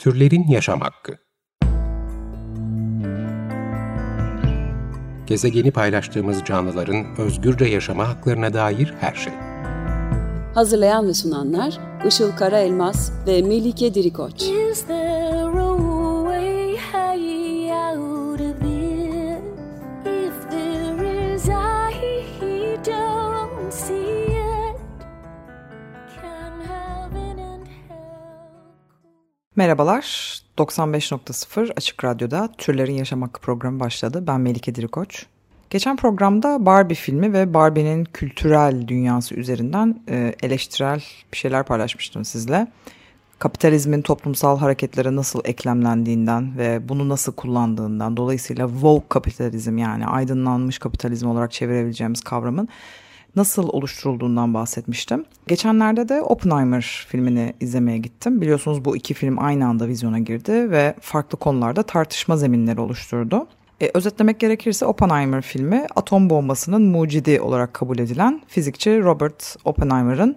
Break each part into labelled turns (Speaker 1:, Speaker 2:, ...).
Speaker 1: Türlerin Yaşam Hakkı Gezegeni paylaştığımız canlıların özgürce yaşama haklarına dair her şey.
Speaker 2: Hazırlayan ve sunanlar Işıl Karaelmaz ve Melike Dirikoç.
Speaker 3: Merhabalar. 95.0 Açık Radyo'da Türlerin Yaşam Hakkı programı başladı. Ben Melike Dirikoç. Geçen programda Barbie filmi ve Barbie'nin kültürel dünyası üzerinden e, eleştirel bir şeyler paylaşmıştım sizle. Kapitalizmin toplumsal hareketlere nasıl eklemlendiğinden ve bunu nasıl kullandığından dolayısıyla woke kapitalizm yani aydınlanmış kapitalizm olarak çevirebileceğimiz kavramın nasıl oluşturulduğundan bahsetmiştim. Geçenlerde de Oppenheimer filmini izlemeye gittim. Biliyorsunuz bu iki film aynı anda vizyona girdi ve farklı konularda tartışma zeminleri oluşturdu. E, özetlemek gerekirse Oppenheimer filmi atom bombasının mucidi olarak kabul edilen fizikçi Robert Oppenheimer'ın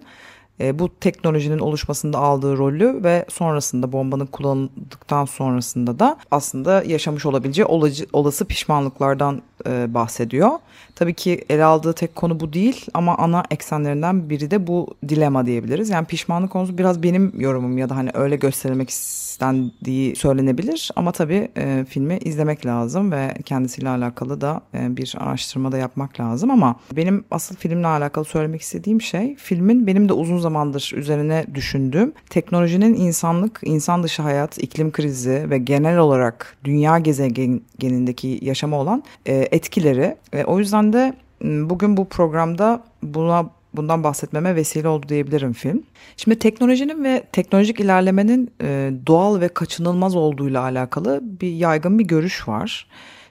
Speaker 3: e, bu teknolojinin oluşmasında aldığı rolü ve sonrasında bombanın kullanıldıktan sonrasında da aslında yaşamış olabileceği olası pişmanlıklardan e, bahsediyor. Tabii ki ele aldığı tek konu bu değil ama ana eksenlerinden biri de bu dilema diyebiliriz. Yani pişmanlık konusu biraz benim yorumum ya da hani öyle gösterilmek istendiği söylenebilir ama tabii e, filmi izlemek lazım ve kendisiyle alakalı da e, bir araştırma da yapmak lazım ama benim asıl filmle alakalı söylemek istediğim şey filmin benim de uzun zamandır üzerine düşündüğüm teknolojinin insanlık, insan dışı hayat, iklim krizi ve genel olarak dünya gezegenindeki yaşama olan e, etkileri. E, o yüzden de bugün bu programda buna bundan bahsetmeme vesile oldu diyebilirim film. Şimdi teknolojinin ve teknolojik ilerlemenin e, doğal ve kaçınılmaz olduğuyla alakalı bir yaygın bir görüş var.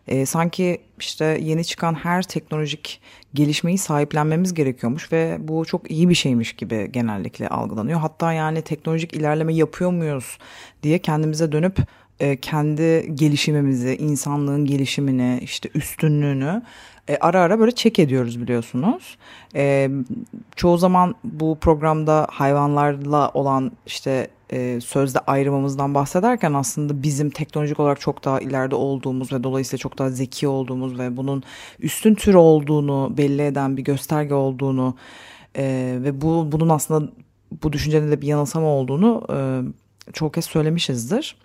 Speaker 3: E, sanki işte yeni çıkan her teknolojik gelişmeyi sahiplenmemiz gerekiyormuş ve bu çok iyi bir şeymiş gibi genellikle algılanıyor. Hatta yani teknolojik ilerleme yapıyor muyuz diye kendimize dönüp e, kendi gelişimimizi, insanlığın gelişimini, işte üstünlüğünü e, ara ara böyle çek ediyoruz biliyorsunuz. E, çoğu zaman bu programda hayvanlarla olan işte sözde ayrımımızdan bahsederken aslında bizim teknolojik olarak çok daha ileride olduğumuz ve dolayısıyla çok daha zeki olduğumuz ve bunun üstün tür olduğunu belli eden bir gösterge olduğunu ve bu bunun aslında bu düşüncenin de bir yanılsama olduğunu çok kez söylemişizdir.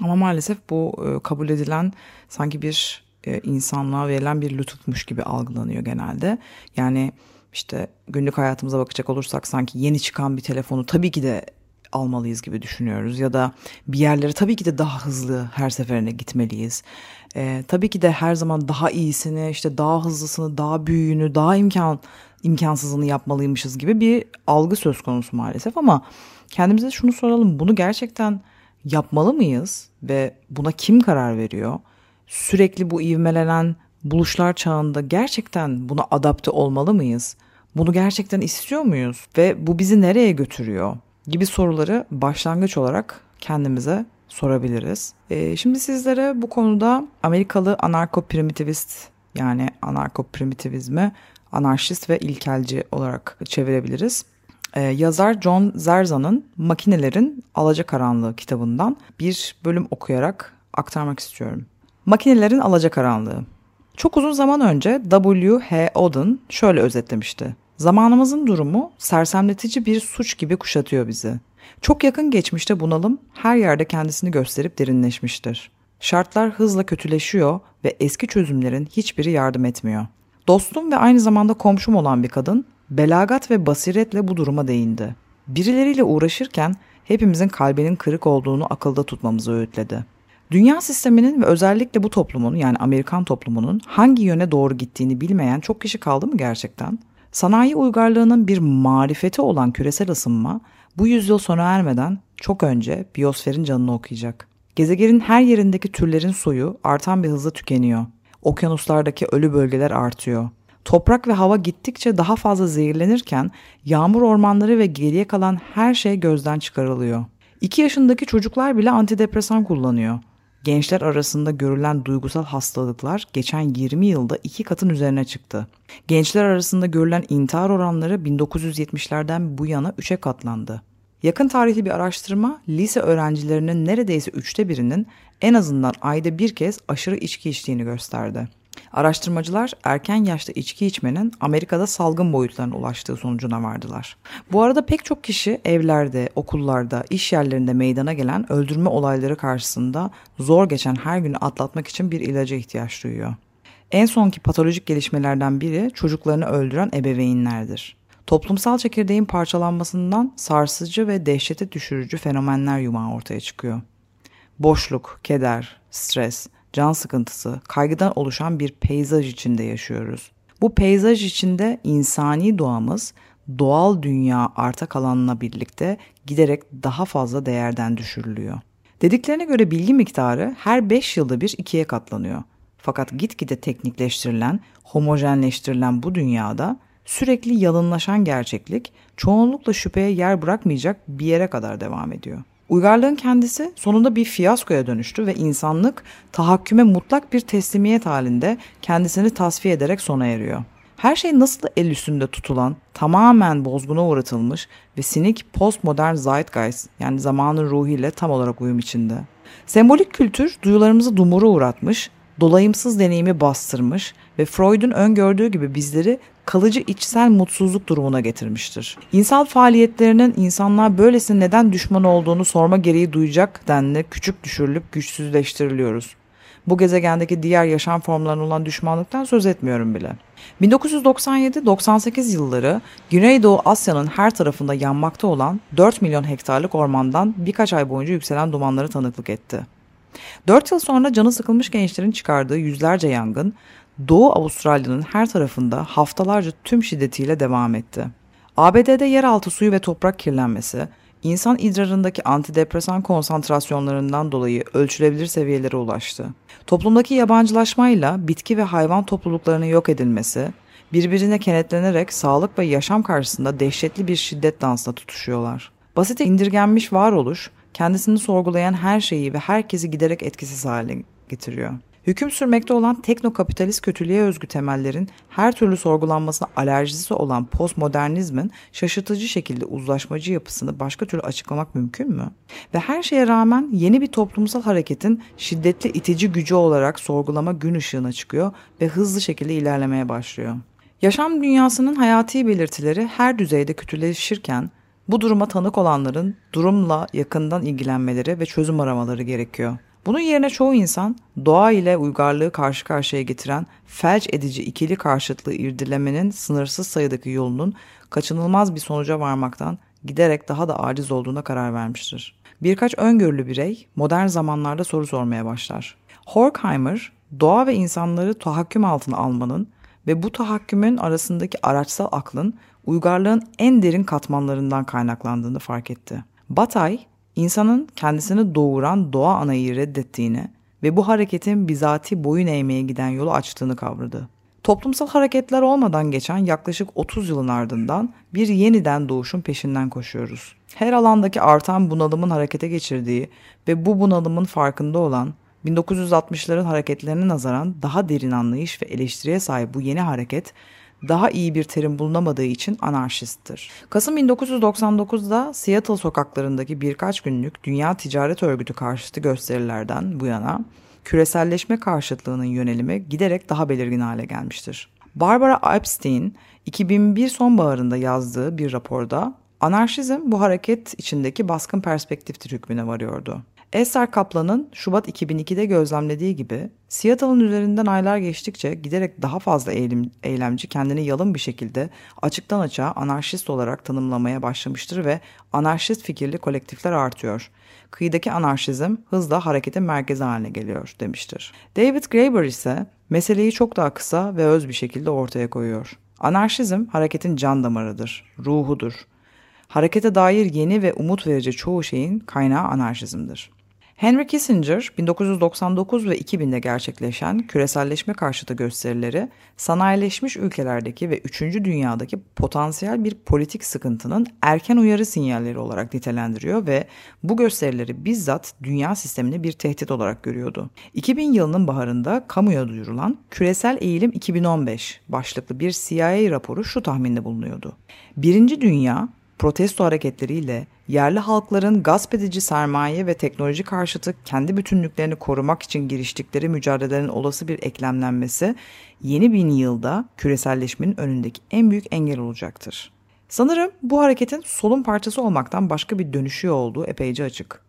Speaker 3: Ama maalesef bu e, kabul edilen sanki bir e, insanlığa verilen bir lütufmuş gibi algılanıyor genelde. Yani işte günlük hayatımıza bakacak olursak sanki yeni çıkan bir telefonu tabii ki de almalıyız gibi düşünüyoruz ya da bir yerlere tabii ki de daha hızlı her seferine gitmeliyiz. Ee, tabii ki de her zaman daha iyisini, işte daha hızlısını, daha büyüğünü, daha imkan imkansızını yapmalıymışız gibi bir algı söz konusu maalesef ama kendimize şunu soralım. Bunu gerçekten yapmalı mıyız ve buna kim karar veriyor? Sürekli bu ivmelenen buluşlar çağında gerçekten buna adapte olmalı mıyız? Bunu gerçekten istiyor muyuz ve bu bizi nereye götürüyor? gibi soruları başlangıç olarak kendimize sorabiliriz. Ee, şimdi sizlere bu konuda Amerikalı anarko-primitivist yani anarko-primitivizmi anarşist ve ilkelci olarak çevirebiliriz. Ee, yazar John Zerzan'ın Makinelerin Alacakaranlığı kitabından bir bölüm okuyarak aktarmak istiyorum. Makinelerin Alacakaranlığı Çok uzun zaman önce W. H. Oden şöyle özetlemişti. Zamanımızın durumu sersemletici bir suç gibi kuşatıyor bizi. Çok yakın geçmişte bunalım her yerde kendisini gösterip derinleşmiştir. Şartlar hızla kötüleşiyor ve eski çözümlerin hiçbiri yardım etmiyor. Dostum ve aynı zamanda komşum olan bir kadın belagat ve basiretle bu duruma değindi. Birileriyle uğraşırken hepimizin kalbinin kırık olduğunu akılda tutmamızı öğütledi. Dünya sisteminin ve özellikle bu toplumun yani Amerikan toplumunun hangi yöne doğru gittiğini bilmeyen çok kişi kaldı mı gerçekten? Sanayi uygarlığının bir marifeti olan küresel ısınma bu yüzyıl sona ermeden çok önce biyosferin canını okuyacak. Gezegenin her yerindeki türlerin suyu artan bir hızla tükeniyor. Okyanuslardaki ölü bölgeler artıyor. Toprak ve hava gittikçe daha fazla zehirlenirken yağmur ormanları ve geriye kalan her şey gözden çıkarılıyor. 2 yaşındaki çocuklar bile antidepresan kullanıyor. Gençler arasında görülen duygusal hastalıklar geçen 20 yılda iki katın üzerine çıktı. Gençler arasında görülen intihar oranları 1970'lerden bu yana 3'e katlandı. Yakın tarihli bir araştırma lise öğrencilerinin neredeyse üçte birinin en azından ayda bir kez aşırı içki içtiğini gösterdi. Araştırmacılar erken yaşta içki içmenin Amerika'da salgın boyutlarına ulaştığı sonucuna vardılar. Bu arada pek çok kişi evlerde, okullarda, iş yerlerinde meydana gelen öldürme olayları karşısında zor geçen her günü atlatmak için bir ilaca ihtiyaç duyuyor. En sonki patolojik gelişmelerden biri çocuklarını öldüren ebeveynlerdir. Toplumsal çekirdeğin parçalanmasından sarsıcı ve dehşete düşürücü fenomenler yumağı ortaya çıkıyor. Boşluk, keder, stres, can sıkıntısı, kaygıdan oluşan bir peyzaj içinde yaşıyoruz. Bu peyzaj içinde insani doğamız doğal dünya arta kalanla birlikte giderek daha fazla değerden düşürülüyor. Dediklerine göre bilgi miktarı her 5 yılda bir ikiye katlanıyor. Fakat gitgide teknikleştirilen, homojenleştirilen bu dünyada sürekli yalınlaşan gerçeklik çoğunlukla şüpheye yer bırakmayacak bir yere kadar devam ediyor. Uygarlığın kendisi sonunda bir fiyaskoya dönüştü ve insanlık tahakküme mutlak bir teslimiyet halinde kendisini tasfiye ederek sona eriyor. Her şey nasıl el üstünde tutulan, tamamen bozguna uğratılmış ve sinik postmodern zeitgeist yani zamanın ruhiyle tam olarak uyum içinde. Sembolik kültür duyularımızı dumura uğratmış, dolayımsız deneyimi bastırmış ve Freud'un öngördüğü gibi bizleri kalıcı içsel mutsuzluk durumuna getirmiştir. İnsal faaliyetlerinin insanlar böylesine neden düşman olduğunu sorma gereği duyacak denli küçük düşürülüp güçsüzleştiriliyoruz. Bu gezegendeki diğer yaşam formlarına olan düşmanlıktan söz etmiyorum bile. 1997-98 yılları Güneydoğu Asya'nın her tarafında yanmakta olan 4 milyon hektarlık ormandan birkaç ay boyunca yükselen dumanları tanıklık etti. 4 yıl sonra canı sıkılmış gençlerin çıkardığı yüzlerce yangın Doğu Avustralya'nın her tarafında haftalarca tüm şiddetiyle devam etti. ABD'de yeraltı suyu ve toprak kirlenmesi, insan idrarındaki antidepresan konsantrasyonlarından dolayı ölçülebilir seviyelere ulaştı. Toplumdaki yabancılaşmayla bitki ve hayvan topluluklarının yok edilmesi, birbirine kenetlenerek sağlık ve yaşam karşısında dehşetli bir şiddet dansına tutuşuyorlar. Basite indirgenmiş varoluş, kendisini sorgulayan her şeyi ve herkesi giderek etkisiz hale getiriyor. Hüküm sürmekte olan teknokapitalist kötülüğe özgü temellerin her türlü sorgulanmasına alerjisi olan postmodernizmin şaşırtıcı şekilde uzlaşmacı yapısını başka türlü açıklamak mümkün mü? Ve her şeye rağmen yeni bir toplumsal hareketin şiddetli itici gücü olarak sorgulama gün ışığına çıkıyor ve hızlı şekilde ilerlemeye başlıyor. Yaşam dünyasının hayati belirtileri her düzeyde kötüleşirken bu duruma tanık olanların durumla yakından ilgilenmeleri ve çözüm aramaları gerekiyor. Bunun yerine çoğu insan doğa ile uygarlığı karşı karşıya getiren felç edici ikili karşıtlığı irdilemenin sınırsız sayıdaki yolunun kaçınılmaz bir sonuca varmaktan giderek daha da aciz olduğuna karar vermiştir. Birkaç öngörülü birey modern zamanlarda soru sormaya başlar. Horkheimer, doğa ve insanları tahakküm altına almanın ve bu tahakkümün arasındaki araçsal aklın uygarlığın en derin katmanlarından kaynaklandığını fark etti. Batay, insanın kendisini doğuran doğa anayı reddettiğini ve bu hareketin bizati boyun eğmeye giden yolu açtığını kavradı. Toplumsal hareketler olmadan geçen yaklaşık 30 yılın ardından bir yeniden doğuşun peşinden koşuyoruz. Her alandaki artan bunalımın harekete geçirdiği ve bu bunalımın farkında olan 1960'ların hareketlerine nazaran daha derin anlayış ve eleştiriye sahip bu yeni hareket daha iyi bir terim bulunamadığı için anarşisttir. Kasım 1999'da Seattle sokaklarındaki birkaç günlük Dünya Ticaret Örgütü karşıtı gösterilerden bu yana küreselleşme karşıtlığının yönelimi giderek daha belirgin hale gelmiştir. Barbara Epstein 2001 sonbaharında yazdığı bir raporda anarşizm bu hareket içindeki baskın perspektiftir hükmüne varıyordu. Esther Kaplan'ın Şubat 2002'de gözlemlediği gibi Seattle'ın üzerinden aylar geçtikçe giderek daha fazla eğilim, eylemci kendini yalın bir şekilde açıktan açığa anarşist olarak tanımlamaya başlamıştır ve anarşist fikirli kolektifler artıyor. Kıyıdaki anarşizm hızla hareketin merkezi haline geliyor demiştir. David Graeber ise meseleyi çok daha kısa ve öz bir şekilde ortaya koyuyor. Anarşizm hareketin can damarıdır, ruhudur. Harekete dair yeni ve umut verici çoğu şeyin kaynağı anarşizmdir. Henry Kissinger 1999 ve 2000'de gerçekleşen küreselleşme karşıtı gösterileri sanayileşmiş ülkelerdeki ve 3. dünyadaki potansiyel bir politik sıkıntının erken uyarı sinyalleri olarak nitelendiriyor ve bu gösterileri bizzat dünya sistemini bir tehdit olarak görüyordu. 2000 yılının baharında kamuya duyurulan Küresel Eğilim 2015 başlıklı bir CIA raporu şu tahminde bulunuyordu. Birinci Dünya protesto hareketleriyle yerli halkların gasp edici sermaye ve teknoloji karşıtı kendi bütünlüklerini korumak için giriştikleri mücadelelerin olası bir eklemlenmesi yeni bin yılda küreselleşmenin önündeki en büyük engel olacaktır. Sanırım bu hareketin solun parçası olmaktan başka bir dönüşü olduğu epeyce açık.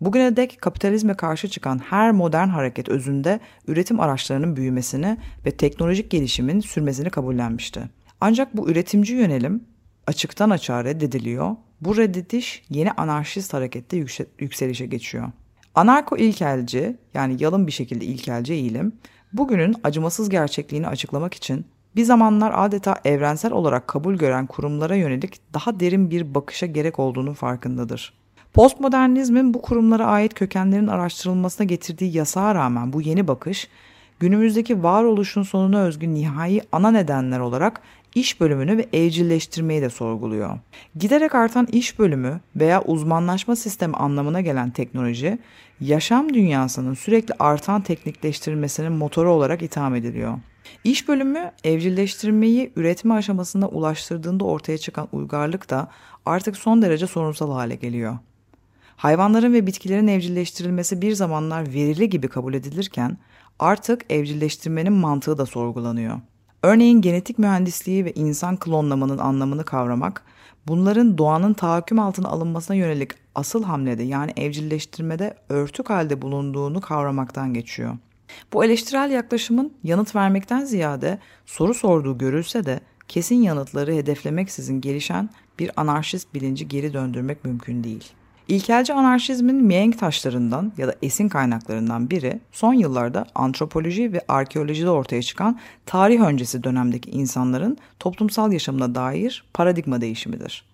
Speaker 3: Bugüne dek kapitalizme karşı çıkan her modern hareket özünde üretim araçlarının büyümesini ve teknolojik gelişimin sürmesini kabullenmişti. Ancak bu üretimci yönelim açıktan açığa reddediliyor. Bu reddediş yeni anarşist harekette yükselişe geçiyor. Anarko ilkelci yani yalın bir şekilde ilkelci eğilim bugünün acımasız gerçekliğini açıklamak için bir zamanlar adeta evrensel olarak kabul gören kurumlara yönelik daha derin bir bakışa gerek olduğunu farkındadır. Postmodernizmin bu kurumlara ait kökenlerin araştırılmasına getirdiği yasağa rağmen bu yeni bakış, günümüzdeki varoluşun sonuna özgü nihai ana nedenler olarak iş bölümünü ve evcilleştirmeyi de sorguluyor. Giderek artan iş bölümü veya uzmanlaşma sistemi anlamına gelen teknoloji, yaşam dünyasının sürekli artan teknikleştirilmesinin motoru olarak itham ediliyor. İş bölümü evcilleştirmeyi üretme aşamasına ulaştırdığında ortaya çıkan uygarlık da artık son derece sorunsal hale geliyor. Hayvanların ve bitkilerin evcilleştirilmesi bir zamanlar verili gibi kabul edilirken artık evcilleştirmenin mantığı da sorgulanıyor. Örneğin genetik mühendisliği ve insan klonlamanın anlamını kavramak, bunların doğanın tahakküm altına alınmasına yönelik asıl hamlede yani evcilleştirmede örtük halde bulunduğunu kavramaktan geçiyor. Bu eleştirel yaklaşımın yanıt vermekten ziyade soru sorduğu görülse de kesin yanıtları hedeflemeksizin gelişen bir anarşist bilinci geri döndürmek mümkün değil. İlkelci anarşizmin mihenk taşlarından ya da esin kaynaklarından biri son yıllarda antropoloji ve arkeolojide ortaya çıkan tarih öncesi dönemdeki insanların toplumsal yaşamına dair paradigma değişimidir.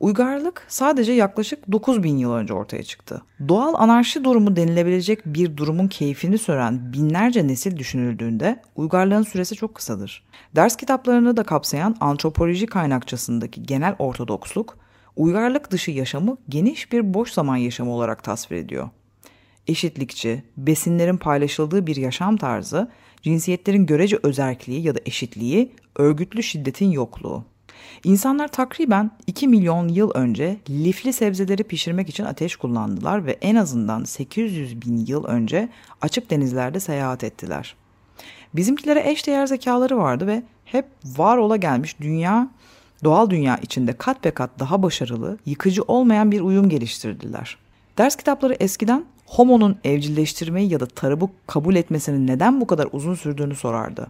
Speaker 3: Uygarlık sadece yaklaşık 9000 yıl önce ortaya çıktı. Doğal anarşi durumu denilebilecek bir durumun keyfini süren binlerce nesil düşünüldüğünde uygarlığın süresi çok kısadır. Ders kitaplarını da kapsayan antropoloji kaynakçasındaki genel ortodoksluk uygarlık dışı yaşamı geniş bir boş zaman yaşamı olarak tasvir ediyor. Eşitlikçi, besinlerin paylaşıldığı bir yaşam tarzı, cinsiyetlerin görece özerkliği ya da eşitliği, örgütlü şiddetin yokluğu. İnsanlar takriben 2 milyon yıl önce lifli sebzeleri pişirmek için ateş kullandılar ve en azından 800 bin yıl önce açık denizlerde seyahat ettiler. Bizimkilere eşdeğer zekaları vardı ve hep var ola gelmiş dünya doğal dünya içinde kat be kat daha başarılı, yıkıcı olmayan bir uyum geliştirdiler. Ders kitapları eskiden Homo'nun evcilleştirmeyi ya da tarımı kabul etmesinin neden bu kadar uzun sürdüğünü sorardı.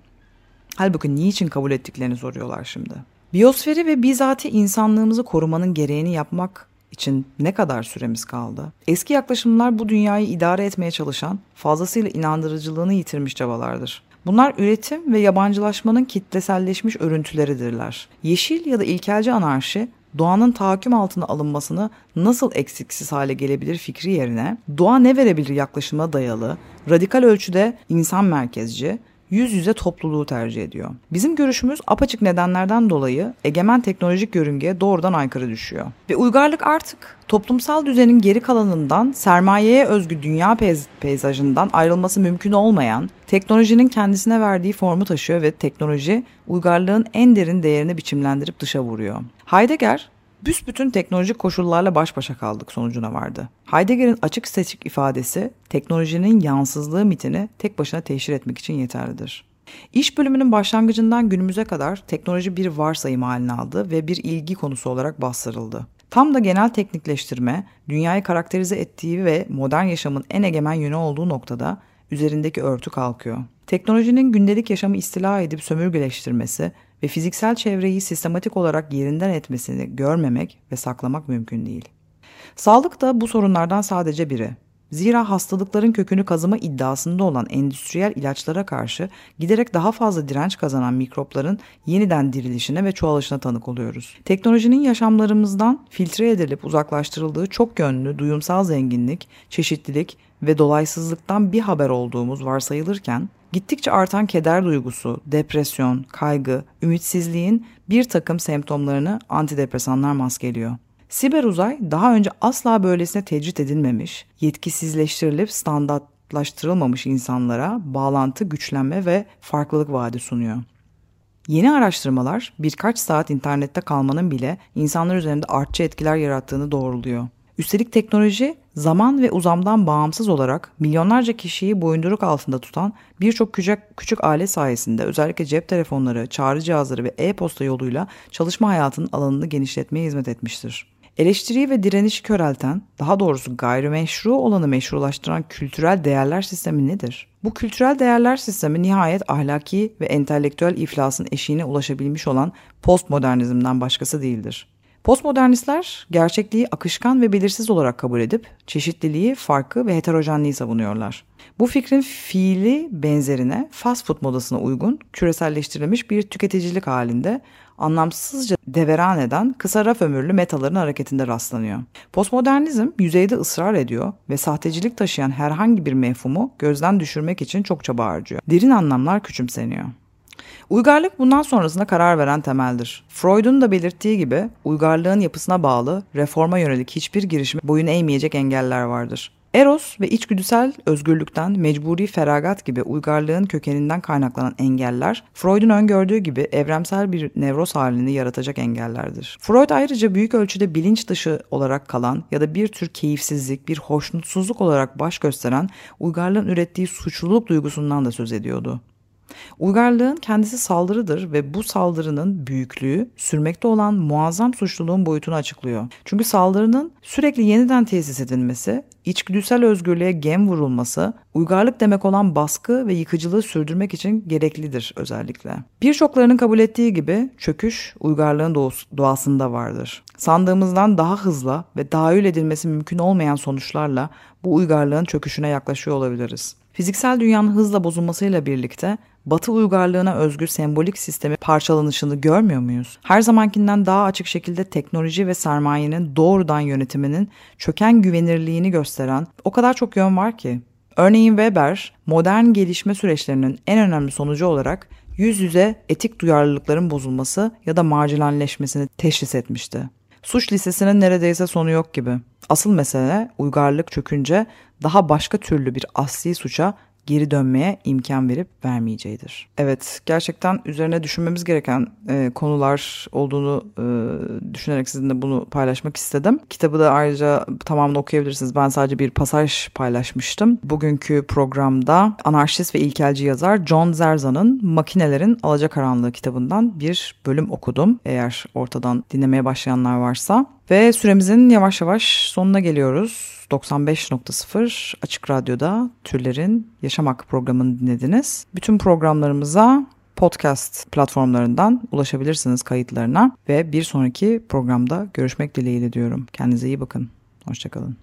Speaker 3: Halbuki niçin kabul ettiklerini soruyorlar şimdi. Biyosferi ve bizatihi insanlığımızı korumanın gereğini yapmak için ne kadar süremiz kaldı? Eski yaklaşımlar bu dünyayı idare etmeye çalışan, fazlasıyla inandırıcılığını yitirmiş çabalardır. Bunlar üretim ve yabancılaşmanın kitleselleşmiş örüntüleridirler. Yeşil ya da ilkelci anarşi doğanın tahakküm altına alınmasını nasıl eksiksiz hale gelebilir fikri yerine doğa ne verebilir yaklaşımına dayalı, radikal ölçüde insan merkezci, yüz yüze topluluğu tercih ediyor. Bizim görüşümüz apaçık nedenlerden dolayı egemen teknolojik yörüngeye doğrudan aykırı düşüyor. Ve uygarlık artık toplumsal düzenin geri kalanından sermayeye özgü dünya peyz peyzajından ayrılması mümkün olmayan teknolojinin kendisine verdiği formu taşıyor ve teknoloji uygarlığın en derin değerini biçimlendirip dışa vuruyor. Heidegger büsbütün teknolojik koşullarla baş başa kaldık sonucuna vardı. Heidegger'in açık seçik ifadesi teknolojinin yansızlığı mitini tek başına teşhir etmek için yeterlidir. İş bölümünün başlangıcından günümüze kadar teknoloji bir varsayım haline aldı ve bir ilgi konusu olarak bastırıldı. Tam da genel teknikleştirme, dünyayı karakterize ettiği ve modern yaşamın en egemen yönü olduğu noktada üzerindeki örtü kalkıyor. Teknolojinin gündelik yaşamı istila edip sömürgeleştirmesi ve fiziksel çevreyi sistematik olarak yerinden etmesini görmemek ve saklamak mümkün değil. Sağlık da bu sorunlardan sadece biri. Zira hastalıkların kökünü kazıma iddiasında olan endüstriyel ilaçlara karşı giderek daha fazla direnç kazanan mikropların yeniden dirilişine ve çoğalışına tanık oluyoruz. Teknolojinin yaşamlarımızdan filtre edilip uzaklaştırıldığı çok yönlü duyumsal zenginlik, çeşitlilik ve dolaysızlıktan bir haber olduğumuz varsayılırken Gittikçe artan keder duygusu, depresyon, kaygı, ümitsizliğin bir takım semptomlarını antidepresanlar maskeliyor. Siber uzay daha önce asla böylesine tecrit edilmemiş, yetkisizleştirilip standartlaştırılmamış insanlara bağlantı, güçlenme ve farklılık vaadi sunuyor. Yeni araştırmalar birkaç saat internette kalmanın bile insanlar üzerinde artçı etkiler yarattığını doğruluyor. Üstelik teknoloji zaman ve uzamdan bağımsız olarak milyonlarca kişiyi boyunduruk altında tutan birçok küçük, küçük alet sayesinde özellikle cep telefonları, çağrı cihazları ve e-posta yoluyla çalışma hayatının alanını genişletmeye hizmet etmiştir. Eleştiriyi ve direnişi körelten, daha doğrusu gayrimeşru olanı meşrulaştıran kültürel değerler sistemi nedir? Bu kültürel değerler sistemi nihayet ahlaki ve entelektüel iflasın eşiğine ulaşabilmiş olan postmodernizmden başkası değildir. Postmodernistler gerçekliği akışkan ve belirsiz olarak kabul edip çeşitliliği, farkı ve heterojenliği savunuyorlar. Bu fikrin fiili benzerine fast food modasına uygun küreselleştirilmiş bir tüketicilik halinde anlamsızca deveran eden kısa raf ömürlü metaların hareketinde rastlanıyor. Postmodernizm yüzeyde ısrar ediyor ve sahtecilik taşıyan herhangi bir mefhumu gözden düşürmek için çok çaba harcıyor. Derin anlamlar küçümseniyor. Uygarlık bundan sonrasında karar veren temeldir. Freud'un da belirttiği gibi uygarlığın yapısına bağlı reforma yönelik hiçbir girişime boyun eğmeyecek engeller vardır. Eros ve içgüdüsel özgürlükten mecburi feragat gibi uygarlığın kökeninden kaynaklanan engeller, Freud'un öngördüğü gibi evrensel bir nevroz halini yaratacak engellerdir. Freud ayrıca büyük ölçüde bilinç dışı olarak kalan ya da bir tür keyifsizlik, bir hoşnutsuzluk olarak baş gösteren uygarlığın ürettiği suçluluk duygusundan da söz ediyordu. Uygarlığın kendisi saldırıdır ve bu saldırının büyüklüğü sürmekte olan muazzam suçluluğun boyutunu açıklıyor. Çünkü saldırının sürekli yeniden tesis edilmesi, içgüdüsel özgürlüğe gem vurulması, uygarlık demek olan baskı ve yıkıcılığı sürdürmek için gereklidir özellikle. Birçoklarının kabul ettiği gibi çöküş uygarlığın doğasında vardır. Sandığımızdan daha hızlı ve tahayyül edilmesi mümkün olmayan sonuçlarla bu uygarlığın çöküşüne yaklaşıyor olabiliriz. Fiziksel dünyanın hızla bozulmasıyla birlikte Batı uygarlığına özgü sembolik sistemi parçalanışını görmüyor muyuz? Her zamankinden daha açık şekilde teknoloji ve sermayenin doğrudan yönetiminin çöken güvenirliğini gösteren o kadar çok yön var ki. Örneğin Weber, modern gelişme süreçlerinin en önemli sonucu olarak yüz yüze etik duyarlılıkların bozulması ya da marjinalleşmesini teşhis etmişti. Suç listesinin neredeyse sonu yok gibi. Asıl mesele uygarlık çökünce daha başka türlü bir asli suça geri dönmeye imkan verip vermeyeceğidir. Evet gerçekten üzerine düşünmemiz gereken e, konular olduğunu e, düşünerek sizinle bunu paylaşmak istedim. Kitabı da ayrıca tamamını okuyabilirsiniz. Ben sadece bir pasaj paylaşmıştım. Bugünkü programda anarşist ve ilkelci yazar John Zerzan'ın Makinelerin Alacakaranlığı kitabından bir bölüm okudum. Eğer ortadan dinlemeye başlayanlar varsa. Ve süremizin yavaş yavaş sonuna geliyoruz. 95.0 Açık Radyo'da Türlerin Yaşam Hakkı programını dinlediniz. Bütün programlarımıza podcast platformlarından ulaşabilirsiniz kayıtlarına ve bir sonraki programda görüşmek dileğiyle diyorum. Kendinize iyi bakın. Hoşçakalın.